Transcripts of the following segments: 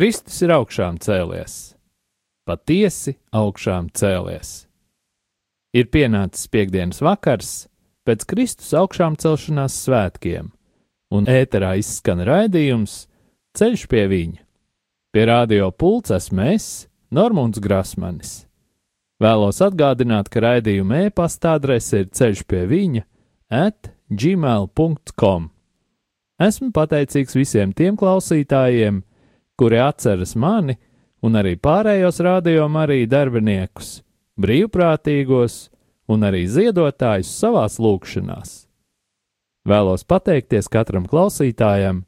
Kristus ir augšām cēlies, patiesi augšām cēlies. Ir pienācis piekdienas vakars pēc Kristus augšām celšanās svētkiem, un ēterā izskan raidījums Ceļš pie viņa. Pie radio pults esmu es, Normons Grasmanis. Vēlos atgādināt, ka raidījuma e-pasta adrese ir ceļš pie viņa at gmail.com. Esmu pateicīgs visiem tiem klausītājiem, kuri atceras mani un arī pārējos rādījuma arī darbiniekus, brīvprātīgos un arī ziedotājus savās lūkšanās. Vēlos pateikties katram klausītājam,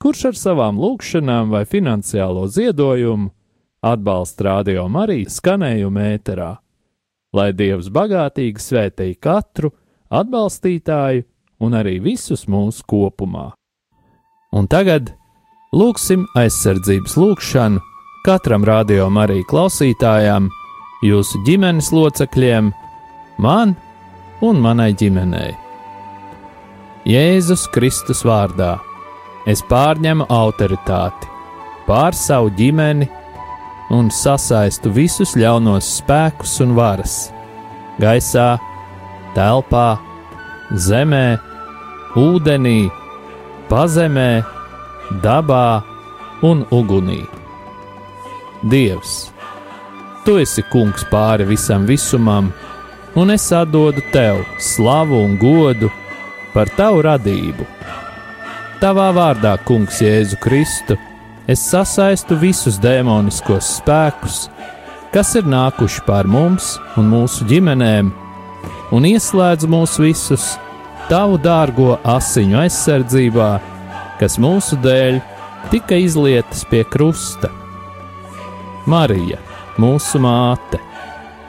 kurš ar savām lūkšanām vai finansiālo ziedojumu atbalsta radio Mariju skanējumu ēterā, lai Dievs bagātīgi svētītu katru atbalstītāju un arī visus mūsu kopumā. Un tagad Lūksim aizsardzības lūgšanu katram rādījumam, arī klausītājām, jūsu ģimenes locekļiem, man un manai ģimenei. Jēzus Kristus vārdā es pārņemu autoritāti pār savu ģimeni un sasaistu visus ļaunos spēkus un varas gaisā, telpā, zemē, ūdenī, pazemē dabā un ugunī. Dievs, tu esi kungs pāri visam visumam, un es atdodu tev slavu un godu par tavu radību. Tavā vārdā, Kungs, Jēzu Kristu, es sasaistu visus demoniskos spēkus, kas ir nākuši pār mums un mūsu ģimenēm, un ieslēdzu mūs visus tavu dārgo asiņu aizsardzībā kas mūsu dēļ tika izlietas pie krusta. Marija, mūsu māte,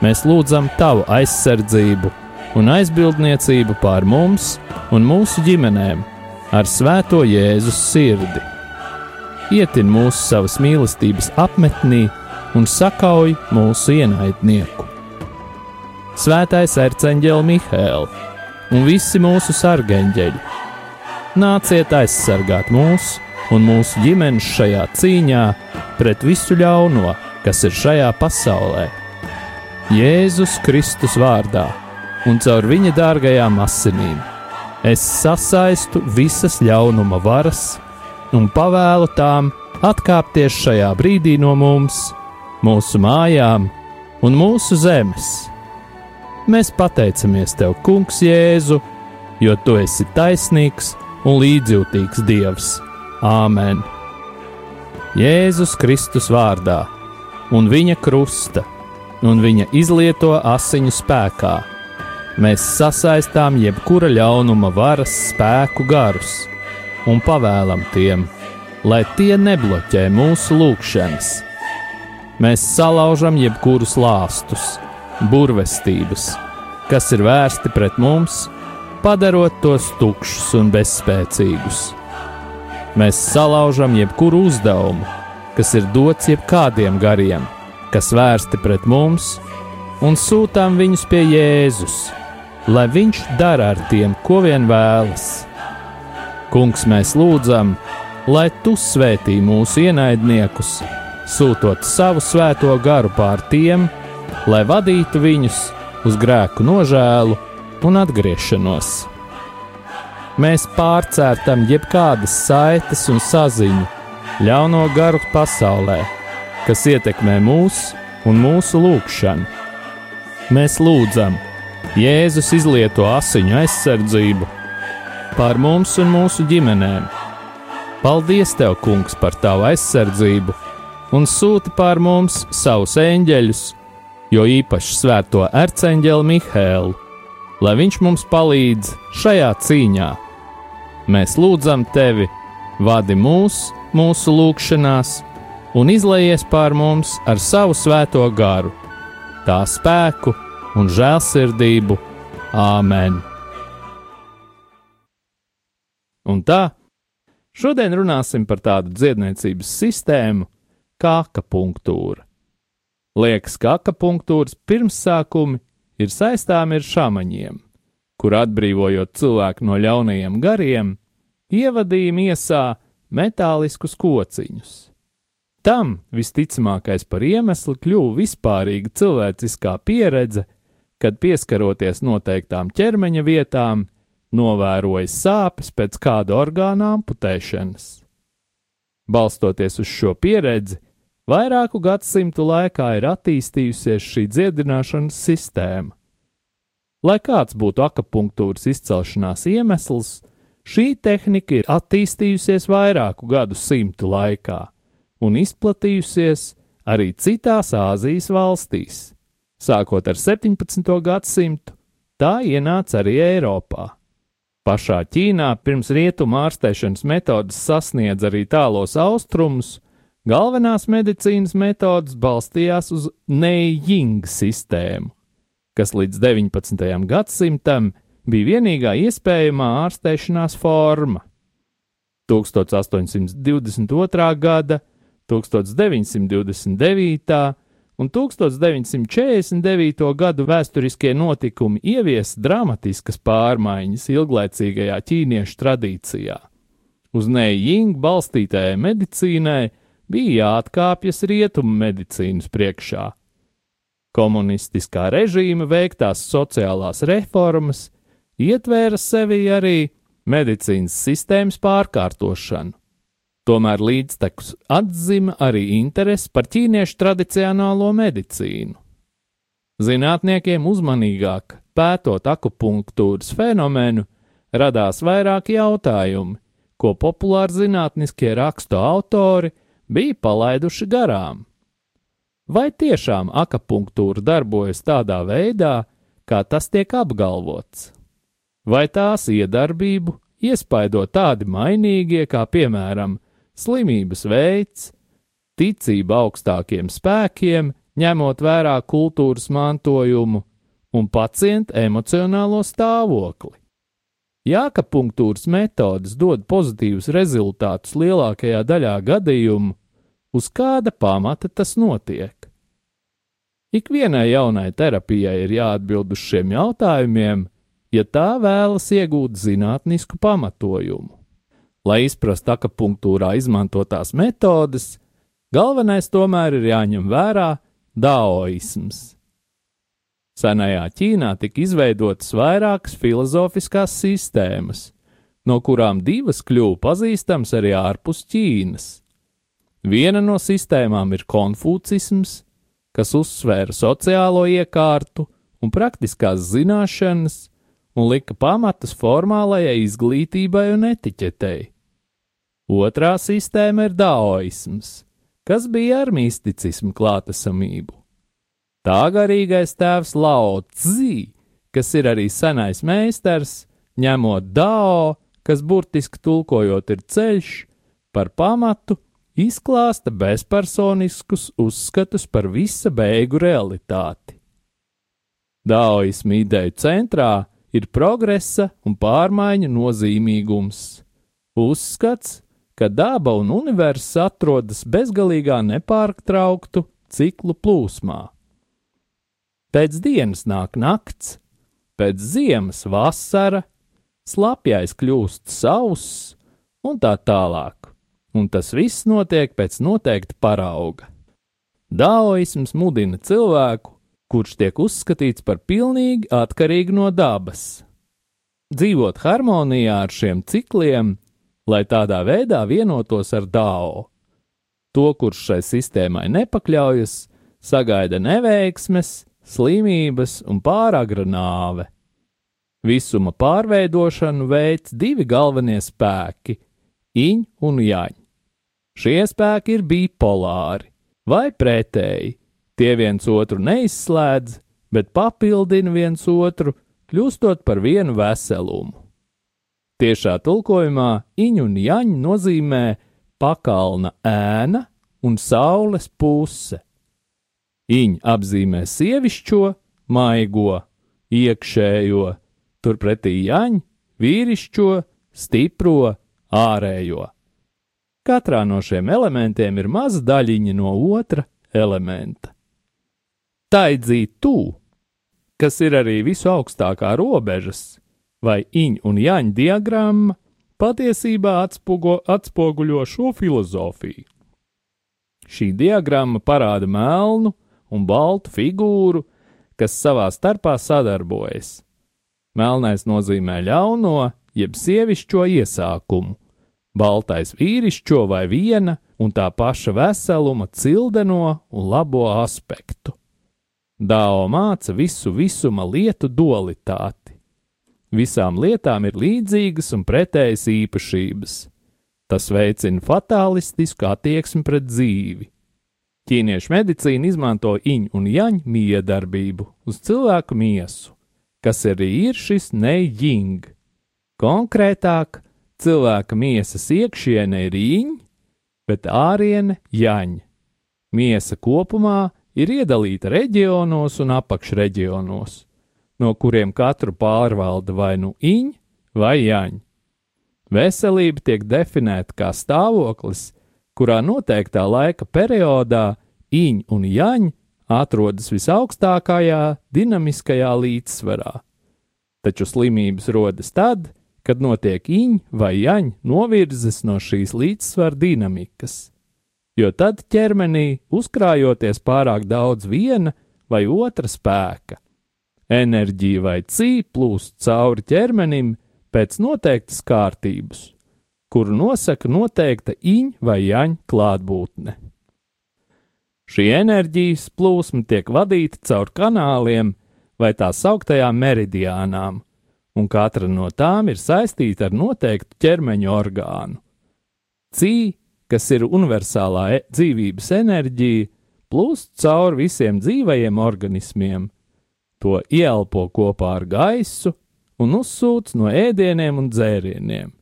mēs lūdzam tavu aizsardzību un aizbildniecību pār mums un mūsu ģimenēm ar svēto Jēzus sirdi. Ietin mūsu savas mīlestības apmetnī un sakauj mūsu ienaidnieku. Svētais arcangeli Mihēls un visi mūsu sargeņģeļi nāciet aizsargāt mūs un mūsu ģimenes šajā cīņā pret visu ļauno, kas ir šajā pasaulē. Jēzus Kristus vārdā un caur viņa dārgajām asinīm es sasaistu visas ļaunuma varas un pavēlu tām atkāpties šajā brīdī no mums, mūsu mājām un mūsu zemes. Mēs pateicamies Tev, Kungs, Jēzu, jo Tu esi taisnīgs un līdzjūtīgs Dievs. Āmen! Jēzus Kristus vārdā un viņa krusta un viņa izlieto asiņu spēkā. Mēs sasaistām jebkura ļaunuma varas spēku garus un pavēlam tiem, lai tie nebloķē mūsu lūgšanas. Mēs salaužam jebkurus lāstus, burvestības, kas ir vērsti pret mums padarot tos tukšus un bezspēcīgus. Mēs salaužam jebkuru uzdevumu, kas ir dots jebkādiem gariem, kas vērsti pret mums, un sūtām viņus pie Jēzus, lai viņš dara ar tiem, ko vien vēlas. Kungs, mēs lūdzam, lai tu svētī mūsu ienaidniekus, sūtot savu svēto garu pār tiem, lai vadītu viņus uz grēku nožēlu un atgriešanos. Mēs pārcērtam jebkādas saites un saziņu ļauno garu pasaulē, kas ietekmē mūs un mūsu lūgšanu. Mēs lūdzam, Jēzus izlieto asiņu aizsardzību pār mums un mūsu ģimenēm. Paldies, Tev, Kungs, par Tavu aizsardzību un sūti pār mums savus eņģeļus, jo īpaši svēto erceņģeli Mihēlu lai viņš mums palīdz šajā cīņā. Mēs lūdzam tevi, vadi mūs, mūsu lūgšanās, un izlaies pār mums ar savu svēto garu, tā spēku un žēlsirdību. Āmen! Un tā, šodien runāsim par tādu dziedniecības sistēmu kā akapunktūra. Liekas, ka akapunktūras pirmsākumi ir saistāmi ar šāmaņiem, kur atbrīvojot cilvēku no ļaunajiem gariem, ievadīja miesā metāliskus kociņus. Tam visticamākais par iemeslu kļuva vispārīga cilvēciskā pieredze, kad pieskaroties noteiktām ķermeņa vietām, novēroja sāpes pēc kāda orgāna amputēšanas. Balstoties uz šo pieredzi, vairāku gadsimtu laikā ir attīstījusies šī dziedināšanas sistēma. Lai kāds būtu akupunktūras izcelšanās iemesls, šī tehnika ir attīstījusies vairāku gadu simtu laikā un izplatījusies arī citās Āzijas valstīs. Sākot ar 17. gadsimtu, tā ienāca arī Eiropā. Pašā Ķīnā pirms rietumu ārstēšanas metodas sasniedz arī tālos austrumus, galvenās medicīnas metodas balstījās uz Neijing sistēmu, kas līdz 19. gadsimtam bija vienīgā iespējamā ārstēšanās forma. 1822. gada 1929. un 1949. gadu vēsturiskie notikumi ievies dramatiskas pārmaiņas ilglaicīgajā ķīniešu tradīcijā. Uz Neijingu balstītajai medicīnai bija jāatkāpjas rietumu medicīnas priekšā. Komunistiskā režīma veiktās sociālās reformas ietvēra sevi arī medicīnas sistēmas pārkārtošanu Tomēr līdztekus atzima arī interesi par ķīniešu tradicionālo medicīnu. Zinātniekiem uzmanīgāk pētot akupunktūras fenomenu, radās vairāki jautājumi, ko populāri zinātniskie rakstu autori bija palaiduši garām. Vai tiešām akupunktūra darbojas tādā veidā, kā tas tiek apgalvots? Vai tās iedarbību iespaido tādi mainīgie, kā piemēram slimības veids, ticība augstākiem spēkiem, ņemot vērā kultūras mantojumu un pacienta emocionālo stāvokli. Jākapunktūras metodes dod pozitīvus rezultātus lielākajā daļā gadījumu, uz kāda pamata tas notiek. Ikvienai jaunai terapijai ir jāatbild uz šiem jautājumiem, ja tā vēlas iegūt zinātnisku pamatojumu. Lai izprastu akupunktūrā izmantotās metodes, galvenais tomēr ir jāņem vērā daoisms. Senajā Ķīnā tika izveidotas vairākas filozofiskās sistēmas, no kurām divas kļuva pazīstamas arī ārpus Ķīnas. Viena no sistēmām ir konfūcisms, kas uzsvēra sociālo iekārtu un praktiskās zināšanas un lika pamatus formālajai izglītībai un etiķetei. Otrā sistēma ir daoisms, kas bija ar misticismu klātesamību. Tā garīgais tēvs Lao Tzi, kas ir arī senais meistars, ņemot dao, kas burtiski tulkojot ir ceļš, par pamatu, izklāsta bezpersoniskus uzskatus par visa beigu realitāti. Daoismu ideju centrā ir progresa un pārmaiņu nozīmīgums, uzskats, ka daba un universs atrodas bezgalīgā nepārtrauktu ciklu plūsmā. Pēc dienas nāk nakts, pēc ziemas vasara, slapjais kļūst sauss un tā tālāk, un tas viss notiek pēc noteikta parauga. Daoisms mudina cilvēku, kurš tiek uzskatīts par pilnīgi atkarīgu no dabas. Dzīvot harmonijā ar šiem cikliem lai tādā veidā vienotos ar Dāo. To, kurš šai sistēmai nepakļaujas, sagaida neveiksmes, slimības un pāragra nāve. Visuma pārveidošanu veids divi galvenie spēki - iņ un jaņ. Šie spēki ir bipolāri vai pretēji, tie viens otru neizslēdz, bet papildina viens otru, kļūstot par vienu veselumu. Tiešā tulkojumā iņu un jaņu nozīmē pakalna ēna un saules puse. Iņa apzīmē sievišķo, maigo, iekšējo, turpretī jaņ, vīrišķo, stipro, ārējo. Katrā no šiem elementiem ir maza daļiņa no otra elementa. Taidzīt tū, kas ir arī visu augstākā robežas, vai iņa un jaņa diagramma, patiesībā atspogo, atspoguļo šo filozofiju. Šī diagramma parāda melnu un baltu figūru, kas savā starpā sadarbojas. Melnais nozīmē ļauno, jeb sievišķo iesākumu, baltais vīrišķo vai viena un tā paša veseluma cildeno un labo aspektu. Dāo māca visu visuma lietu dualitāti. Visām lietām ir līdzīgas un pretējas īpašības. Tas veicina fatālistisku attieksmi pret dzīvi. Ķīniešu medicīna izmanto iņu un jaņu miedarbību uz cilvēku miesu, kas arī ir šis neijing. Konkrētāk, Cilvēka miesas iekšiene ir īņa, bet āriene jaņa. Miesa kopumā ir iedalīta reģionos un apakšreģionos, no kuriem katru pārvalda vai nu īņa vai jaņa. Veselība tiek definēta kā stāvoklis, kurā noteiktā laika periodā īņa un jaņa atrodas visaugstākajā dinamiskajā līdzsvarā. Taču slimības rodas tad, kad notiek iņ vai jaņ novirzes no šīs līdzsvara dinamikas, jo tad ķermenī uzkrājoties pārāk daudz viena vai otra spēka, enerģija vai cī plūst cauri ķermenim pēc noteiktas kārtības, kuru nosaka noteikta iņ vai jaņ klātbūtne. Šī enerģijas plūsma tiek vadīta caur kanāliem vai tā sauktajām meridiānām, un katra no tām ir saistīta ar noteiktu ķermeņa orgānu. Cī, kas ir universālā e dzīvības enerģija, plūst cauri visiem dzīvajiem organismiem, to ieelpo kopā ar gaisu un uzsūc no ēdieniem un dzērieniem.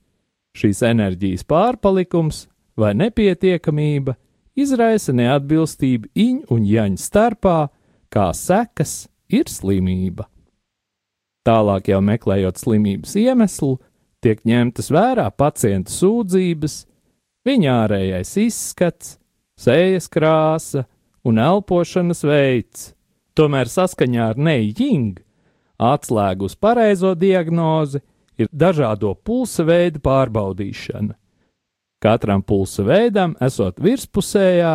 Šīs enerģijas pārpalikums vai nepietiekamība izraisa neatbilstību iņu un jaņu starpā, kā sekas ir slimība. Tālāk jau meklējot slimības iemeslu, tiek ņemtas vērā pacienta sūdzības, viņa ārējais izskats, sejas krāsa un elpošanas veids. Tomēr saskaņā ar Neijing atslēgu uz pareizo diagnozi ir dažādo pulsa veidu pārbaudīšana. Katram pulsa veidam esot virspusējā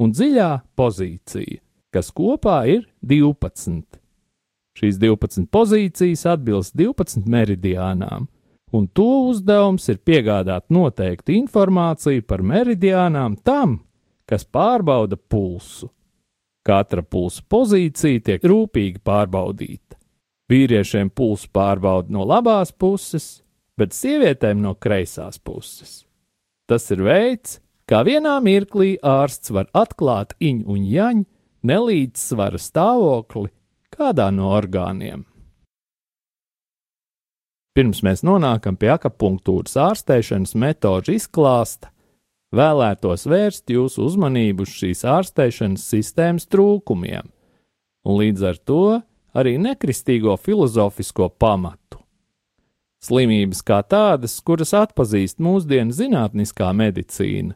un dziļā pozīcija, kas kopā ir 12. Šīs 12 pozīcijas atbilst 12 meridiānām, un to uzdevums ir piegādāt noteiktu informāciju par meridiānām tam, kas pārbauda pulsu. Katra pulsa pozīcija tiek rūpīgi pārbaudīta. Vīriešiem pulsu pārbauda no labās puses, bet sievietēm no kreisās puses. Tas ir veids, kā vienā mirklī ārsts var atklāt iņu un jaņu nelīdzsvara stāvokli kādā no orgāniem. Pirms mēs nonākam pie akupunktūras ārstēšanas metožu izklāsta, vēlētos vērst jūsu uzmanību uz šīs ārstēšanas sistēmas trūkumiem, un līdz ar to arī nekristīgo filozofisko pamatu. Slimības kā tādas, kuras atpazīst mūsdienu zinātniskā medicīna,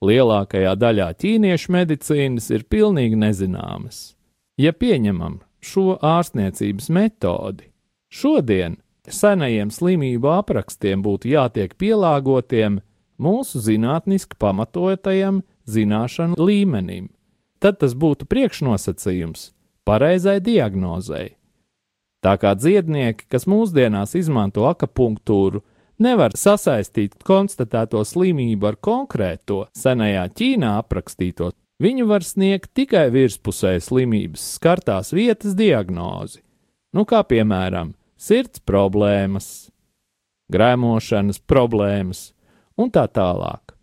lielākajā daļā ķīniešu medicīnas ir pilnīgi nezināmas. Ja pieņemam šo ārstniecības metodi. Šodien senajiem slimību aprakstiem būtu jātiek pielāgotiem mūsu zinātniski pamatotajam zināšanu līmenim. Tad tas būtu priekšnosacījums pareizai diagnozei. Tā kā dziednieki, kas mūsdienās izmanto akupunktūru, nevar sasaistīt konstatēto slimību ar konkrēto senajā Ķīnā aprakstīto Viņu var sniegt tikai virspusē slimības skartās vietas diagnozi, nu kā piemēram sirds problēmas, grēmošanas problēmas un tā tālāk.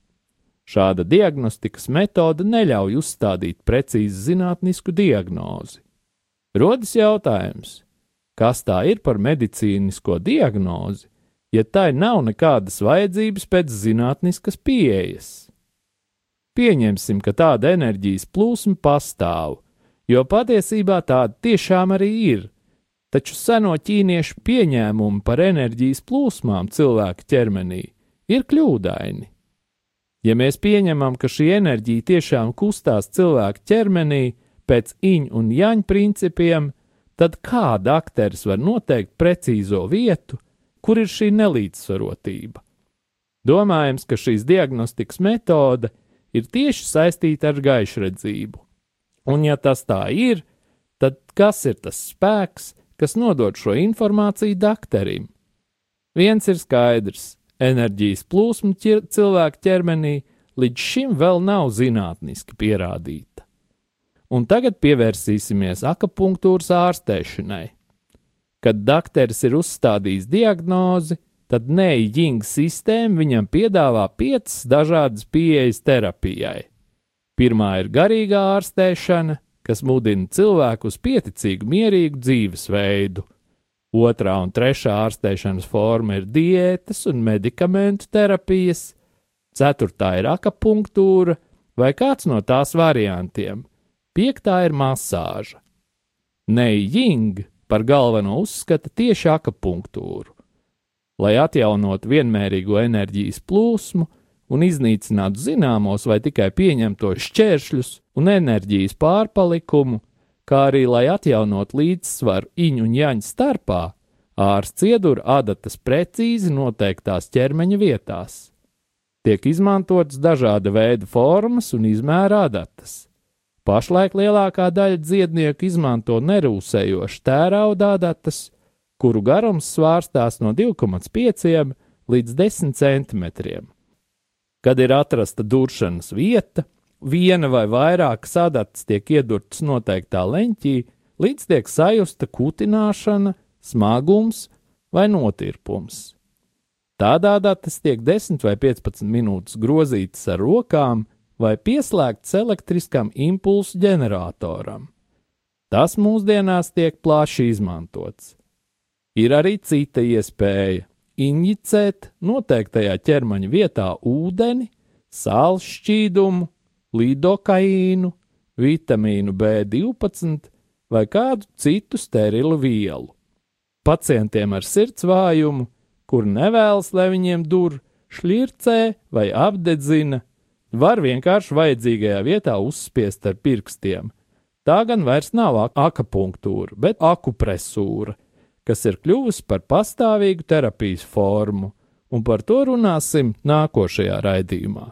Šāda diagnostikas metode neļauj uzstādīt precīzi zinātnisku diagnozi. Rodas jautājums, kas tā ir par medicīnisko diagnozi, ja tai nav nekādas vajadzības pēc zinātniskas pieejas? Pieņemsim, ka tāda enerģijas plūsma pastāv, jo patiesībā tāda tiešām arī ir. Taču seno ķīniešu pieņēmumi par enerģijas plūsmām cilvēka ķermenī ir kļūdaini. Ja mēs pieņemam, ka šī enerģija tiešām kustās cilvēka ķermenī pēc iņu un jaņu principiem, tad kā dakteris var noteikt precīzo vietu, kur ir šī nelīdzsvarotība? Domājams, ka šīs diagnostikas metode ir tieši saistīta ar gaišredzību. Un, ja tas tā ir, tad kas ir tas spēks, kas nodod šo informāciju dakterim? Viens ir skaidrs - enerģijas plūsma cilvēka ķermenī līdz šim vēl nav zinātniski pierādīta. Un tagad pievērsīsimies akupunktūras ārstēšanai. Kad dakteris ir uzstādījis diagnozi, tad Neijinga sistēma viņam piedāvā piecas dažādas pieejas terapijai. Pirmā ir garīgā ārstēšana, kas mudina cilvēku uz pieticīgu, mierīgu dzīvesveidu. Otrā un trešā ārstēšanas forma ir diētas un medikamentu terapijas, ceturtā ir akupunktūra vai kāds no tās variantiem, piektā ir masāža. Neijing par galveno uzskata tieši akupunktūru lai atjaunotu vienmērīgo enerģijas plūsmu un iznīcinātu zināmos vai tikai pieņemtos šķēršļus un enerģijas pārpalikumu, kā arī lai atjaunotu līdzsvaru iņu un jaņu starpā, ārsts iedur adatas precīzi noteiktās ķermeņa vietās. Tiek izmantotas dažāda veida formas un izmēra adatas. Pašlaik lielākā daļa dziednieku izmanto nerūsējošu tērauda adatas, kuru garums svārstās no 2,5 līdz 10 centimetriem. Kad ir atrasta duršanas vieta, viena vai vairākas adatas tiek iedurtas noteiktā leņķī, līdz tiek sajusta kutināšana, smagums vai notirpums. Tādā datas tiek 10 vai 15 minūtes grozītas ar rokām vai pieslēgts elektriskam impulsu ģeneratoram. Tas mūsdienās tiek plaši izmantots. Ir arī cita iespēja - injicēt noteiktajā ķermeņa vietā ūdeni, sāls šķīdumu, lidokaīnu, vitamīnu B12 vai kādu citu sterilu vielu. Pacientiem ar sirds vājumu, kur nevēlas, lai viņiem dur, šļircē vai apdedzina, var vienkārši vajadzīgajā vietā uzspiest ar pirkstiem. Tā gan vairs nav akupunktūra, bet akupresūra, kas ir kļuvusi par pastāvīgu terapijas formu, un par to runāsim nākošajā raidījumā.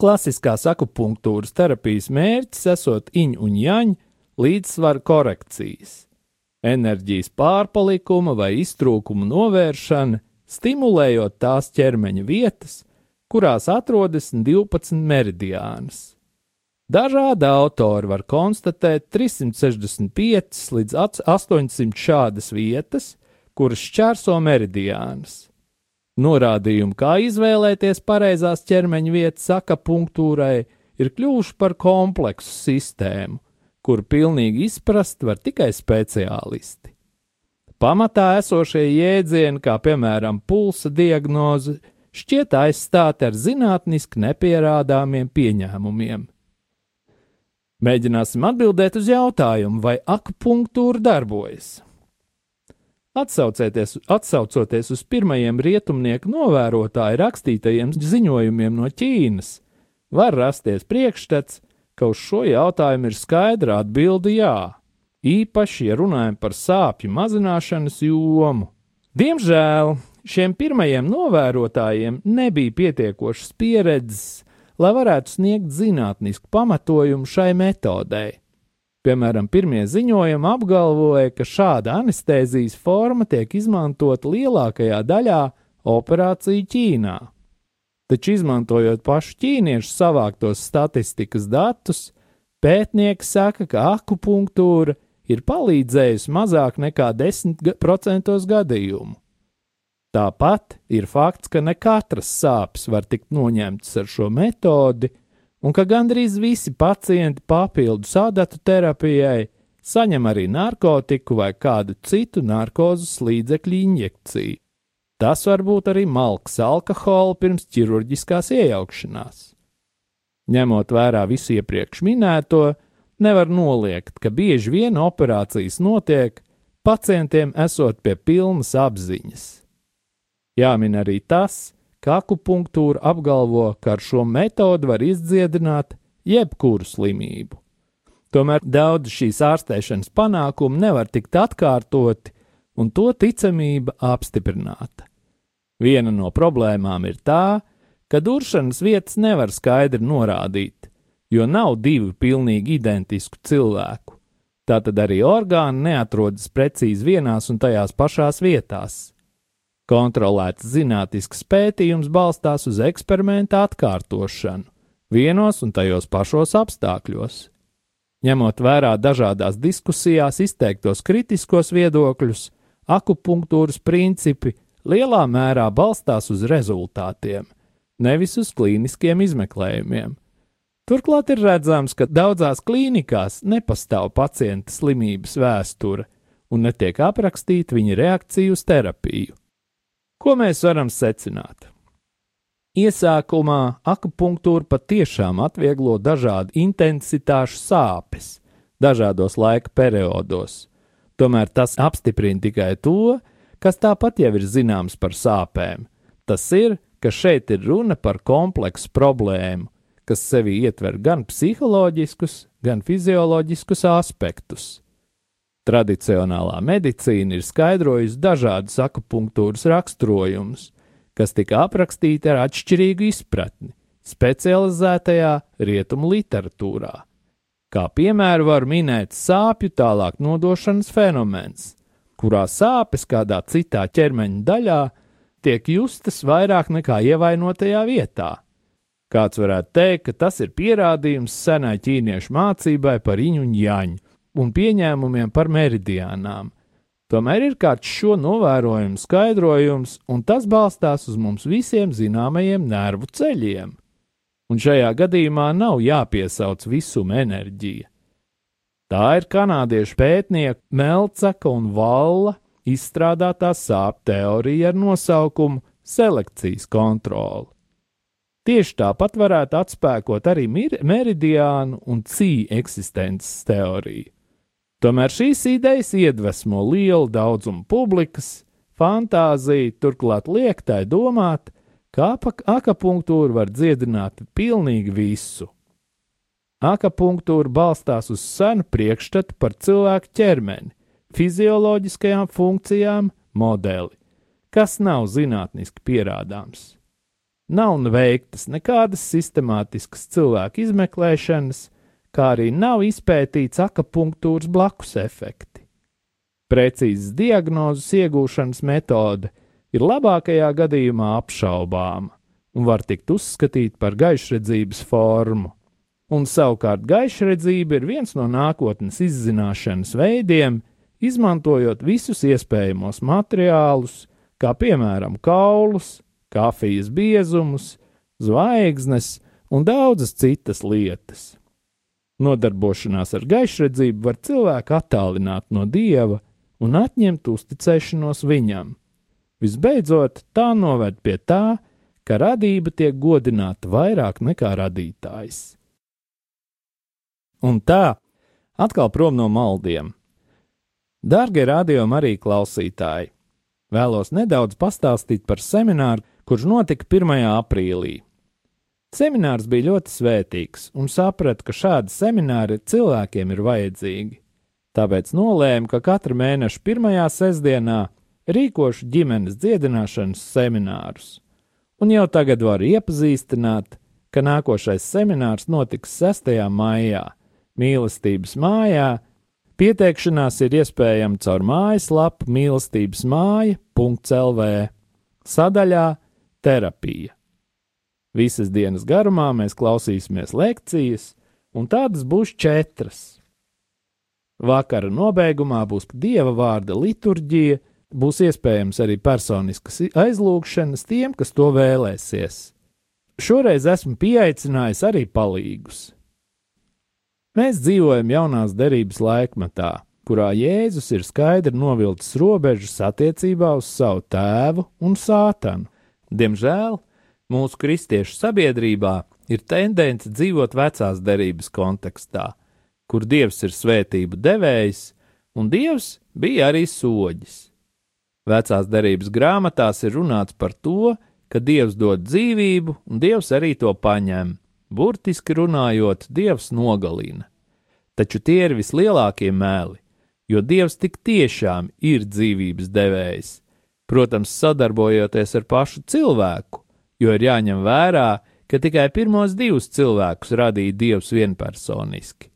Klasiskās akupunktūras terapijas mērķis esot iņu un jaņu līdzsvaru korekcijas, enerģijas pārpalikuma vai iztrūkuma novēršana, stimulējot tās ķermeņa vietas, kurās atrodas 12 meridiānas. Dažādi autori var konstatēt 365 līdz 800 šādas vietas, kuras šķērso meridiānas. Norādījumi, kā izvēlēties pareizās ķermeņa vietas akapunktūrai, ir kļuvuši par kompleksu sistēmu, kuru pilnīgi izprast var tikai speciālisti. Pamatā esošie jēdzieni, kā piemēram pulsa diagnoze, šķiet aizstāti ar zinātniski nepierādāmiem pieņēmumiem. Mēģināsim atbildēt uz jautājumu, vai akupunktūra darbojas. Atsaucoties uz pirmajiem rietumnieku novērotāju rakstītajiem ziņojumiem no Ķīnas, var rasties priekšstats, ka uz šo jautājumu ir skaidra atbilde jā, īpaši, ja runājam par sāpju mazināšanas jomu. Diemžēl šiem pirmajiem novērotājiem nebija pietiekošas pieredzes lai varētu sniegt zinātnisku pamatojumu šai metodei. Piemēram, pirmie ziņojumi apgalvoja, ka šāda anestēzijas forma tiek izmantota lielākajā daļā operāciju Ķīnā. Taču, izmantojot pašu ķīniešu savāktos statistikas datus, pētnieki saka, ka akupunktūra ir palīdzējusi mazāk nekā 10% gadījumu. Tāpat ir fakts, ka ne katras sāpes var tikt noņemtas ar šo metodi, un ka gandrīz visi pacienti papildus adatu terapijai saņem arī narkotiku vai kādu citu narkozes līdzekļu injekciju. Tas var būt arī malks alkohola pirms ķirurģiskās iejaukšanās. Ņemot vērā visu iepriekš minēto, nevar noliegt, ka bieži vien operācijas notiek pacientiem esot pie pilnas apziņas. Jāmin arī tas, ka akupunktūra apgalvo, ka ar šo metodi var izdziedināt jebkuru slimību. Tomēr daudz šīs ārstēšanas panākumu nevar tikt atkārtoti, un to ticamība apstiprināta. Viena no problēmām ir tā, ka duršanas vietas nevar skaidri norādīt, jo nav divu pilnīgi identisku cilvēku. Tātad arī orgāni neatrodas precīzi vienās un tajās pašās vietās. Kontrolēts zinātnisks pētījums balstās uz eksperimenta atkārtošanu vienos un tajos pašos apstākļos. Ņemot vērā dažādās diskusijās izteiktos kritiskos viedokļus, akupunktūras principi lielā mērā balstās uz rezultātiem, nevis uz klīniskiem izmeklējumiem. Turklāt ir redzams, ka daudzās klīnikās nepastāv pacienta slimības vēsture un netiek aprakstīta viņa reakcija uz terapiju. Ko mēs varam secināt? Iesākumā akupunktūra patiešām atvieglo dažādu intensitāšu sāpes dažādos laika periodos. Tomēr tas apstiprina tikai to, kas tāpat jau ir zināms par sāpēm. Tas ir, ka šeit ir runa par kompleksu problēmu, kas sevi ietver gan psiholoģiskus, gan fizioloģiskus aspektus. Tradicionālā medicīna ir skaidrojusi dažādus akupunktūras raksturojumus, kas tika aprakstīti ar atšķirīgu izpratni specializētajā rietumu literatūrā. Kā piemēru var minēt sāpju tālāk nodošanas fenomens, kurā sāpes kādā citā ķermeņa daļā tiek justas vairāk nekā ievainotajā vietā. Kāds varētu teikt, ka tas ir pierādījums senai ķīniešu mācībai par iņu un jaņu un pieņēmumiem par meridiānām. Tomēr ir kāds šo novērojumu skaidrojums, un tas balstās uz mums visiem zināmajiem nervu ceļiem. Un šajā gadījumā nav jāpiesauc visuma enerģija. Tā ir kanādiešu pētnieku Melcaka un Valla izstrādātā sāpju teorija ar nosaukumu selekcijas kontroli. Tieši tāpat varētu atspēkot arī meridiānu un cīņu eksistences teoriju. Tomēr šīs idejas iedvesmo lielu daudzumu publikas, fantāziju, turklāt liek tai domāt, ka akapunktūra var dziedināt pilnīgi visu. Akapunktūra balstās uz senu priekšstatu par cilvēku ķermeni, fizioloģiskajām funkcijām modeli, kas nav zinātniski pierādāms. Nav veiktas nekādas sistemātiskas cilvēku izmeklēšanas, kā arī nav izpētīts akupunktūras blakus efekti. Precīzas diagnozes iegūšanas metode ir labākajā gadījumā apšaubāma un var tikt uzskatīta par gaišredzības formu. Un savukārt gaišredzība ir viens no nākotnes izzināšanas veidiem, izmantojot visus iespējamos materiālus, kā piemēram kaulus, kafijas biezumus, zvaigznes un daudzas citas lietas. Nodarbošanās ar gaišredzību var cilvēku attālināt no dieva un atņemt uzticēšanos viņam. Visbeidzot, tā noved pie tā, ka radība tiek godināta vairāk nekā radītājs. Un tā, atkal prom no maldiem, Dārgie rādījumi arī klausītāji! Vēlos nedaudz pastāstīt par semināru, kurš notika 1. aprīlī. Seminārs bija ļoti svētīgs un sapratu, ka šādi semināri cilvēkiem ir vajadzīgi. Tāpēc nolēmu, ka katra mēneša pirmajā sestdienā rīkošu ģimenes dziedināšanas seminārus. Un jau tagad varu iepazīstināt, ka nākošais seminārs notiks 6. maijā mīlestības mājā Pieteikšanās ir iespējama caur mājaslapu mīlestības māja.lv sadaļā Terapija. Visas dienas garumā mēs klausīsimies lekcijas, un tādas būs četras. Vakara nobeigumā būs dieva vārda liturģija, būs iespējams arī personiskas aizlūgšanas tiem, kas to vēlēsies. Šoreiz esmu pieaicinājis arī palīgus. Mēs dzīvojam jaunās derības laikmetā, kurā Jēzus ir skaidri novilcis robežas attiecībā uz savu tēvu un sātanu. Diemžēl mūsu kristiešu sabiedrībā ir tendence dzīvot vecās derības kontekstā, kur Dievs ir svētību devējs, un Dievs bija arī soģis. Vecās derības grāmatās ir runāts par to, ka Dievs dod dzīvību, un Dievs arī to paņem. Burtiski runājot, Dievs nogalina. Taču tie ir vislielākie mēli, jo Dievs tik tiešām ir dzīvības devējs, protams, sadarbojoties ar pašu cilvēku, jo ir jāņem vērā, ka tikai pirmos divus cilvēkus radīja Dievs vienpersoniski.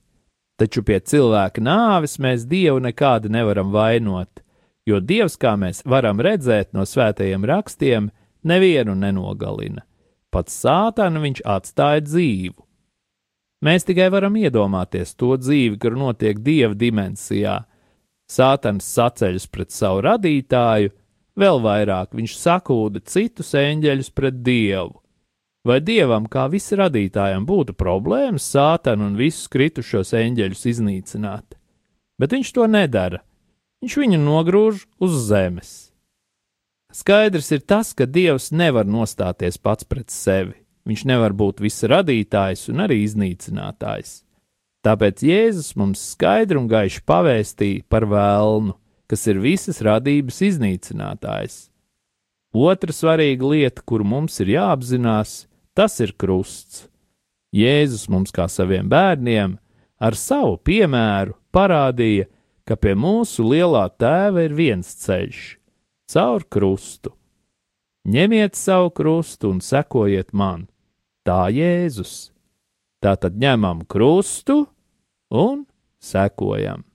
Taču pie cilvēka nāves mēs Dievu nekādi nevaram vainot, jo Dievs, kā mēs varam redzēt no svētajiem rakstiem, nevienu nenogalina. Pats sātanu viņš atstāja dzīvu. Mēs tikai varam iedomāties to dzīvi, kur notiek dieva dimensijā. Sātans saceļas pret savu radītāju, vēl vairāk viņš sakūda citus eņģeļus pret dievu. Vai dievam, kā visradītājam, būtu problēmas sātanu un visus kritušos eņģeļus iznīcināt? Bet viņš to nedara. Viņš viņu nogrūž uz zemes. Skaidrs ir tas, ka dievs nevar nostāties pats pret sevi. Viņš nevar būt visradītājs un arī iznīcinātājs. Tāpēc Jēzus mums skaidri un gaiši pavēstīja par vēlnu, kas ir visas radības iznīcinātājs. Otra svarīga lieta, kur mums ir jāapzinās, tas ir krusts. Jēzus mums, kā saviem bērniem, ar savu piemēru parādīja, ka pie mūsu lielā tēva ir viens ceļš - caur krustu. Ņemiet savu krustu un sekojiet man, tā Jēzus. Tā tad ņemam krustu un sekojam.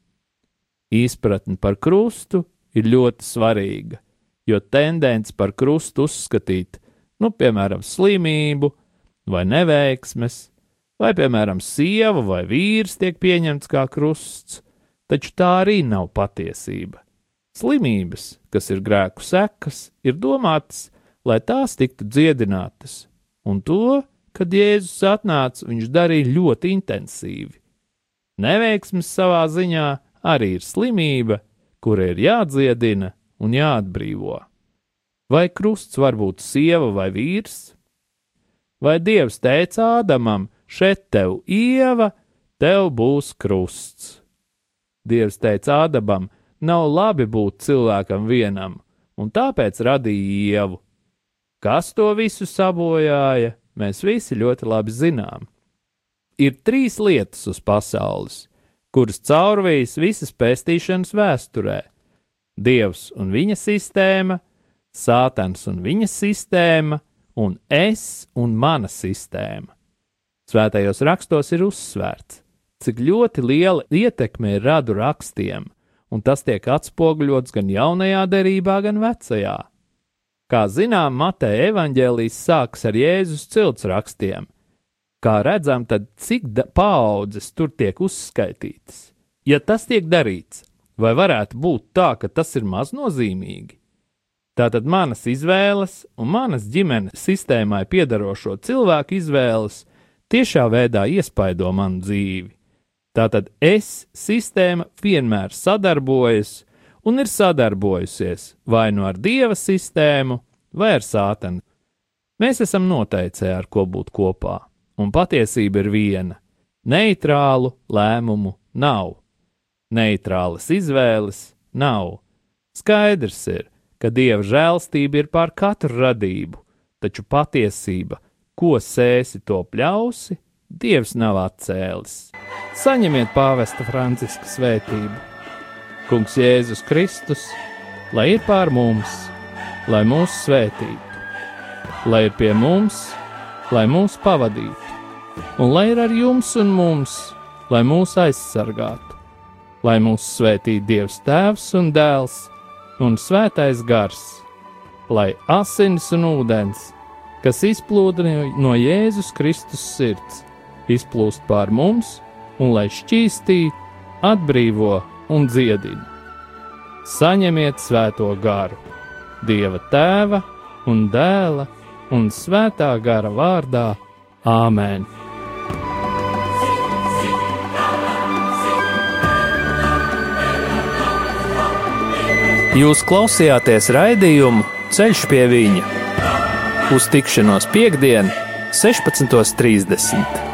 Izpratne par krustu ir ļoti svarīga, jo tendence par krustu uzskatīt nu, piemēram, slimību vai neveiksmes, vai, piemēram, sieva vai vīrs tiek pieņemts kā krusts, taču tā arī nav patiesība. Slimības, kas ir grēku sekas, ir domātas, lai tās tiktu dziedinātas, un to, kad Jēzus atnāca, viņš darīja ļoti intensīvi. Neveiksmes savā ziņā arī ir slimība, kura ir jādziedina un jāatbrīvo. Vai krusts var būt sieva vai vīrs? Vai dievs teica Ādamam, šeit tev ieva, tev būs krusts? Dievs teica Ādamam, nav labi būt cilvēkam vienam, un tāpēc radīja ievu. Kas to visu sabojāja, mēs visi ļoti labi zinām. Ir trīs lietas uz pasaules, kuras caurvīs visas pestīšanas vēsturē - Dievs un viņa sistēma, Sātans un viņa sistēma, un es un mana sistēma. Svētajos rakstos ir uzsvērts, cik ļoti liela ietekme ir radu rakstiem, un tas tiek atspoguļots gan jaunajā derībā, gan vecajā. Kā zinām, Mateja evaņģēlijas sākas ar Jēzus cilts rakstiem. Kā redzam, tad cik paudzes tur tiek uzskaitītas? Ja tas tiek darīts, vai varētu būt tā, ka tas ir maznozīmīgi? Tātad manas izvēles un manas ģimenes sistēmai piedarošo cilvēku izvēles tiešā veidā iespaido manu dzīvi. Tātad es sistēma vienmēr sadarbojas un ir sadarbojusies vai nu ar dieva sistēmu, vai ar sātanu. Mēs esam noteicēji, ar ko būt kopā, un patiesība ir viena - neitrālu lēmumu nav, neitrālas izvēles nav. Skaidrs ir, ka dieva žēlstība ir pār katru radību, taču patiesība, ko sēsi, to pļausi, dievs nav atcēlis. Saņemiet pāvesta Franciska svētību. Kungs Jēzus Kristus, lai ir pār mums, lai mūs svētītu, lai ir pie mums, lai mūs pavadītu, un lai ir ar jums un mums, lai mūs aizsargātu, lai mūs svētītu Dievs Tēvs un Dēls un svētais gars, lai asins un ūdens, kas izplūda no Jēzus Kristus sirds, izplūst pār mums un lai šķīstī, atbrīvo un dziedina. Saņemiet svēto garu, Dieva tēva un dēla un svētā gara vārdā Āmen! Jūs klausījāties raidījumu Ceļš pie viņa uz tikšanos piekdien, 16.30.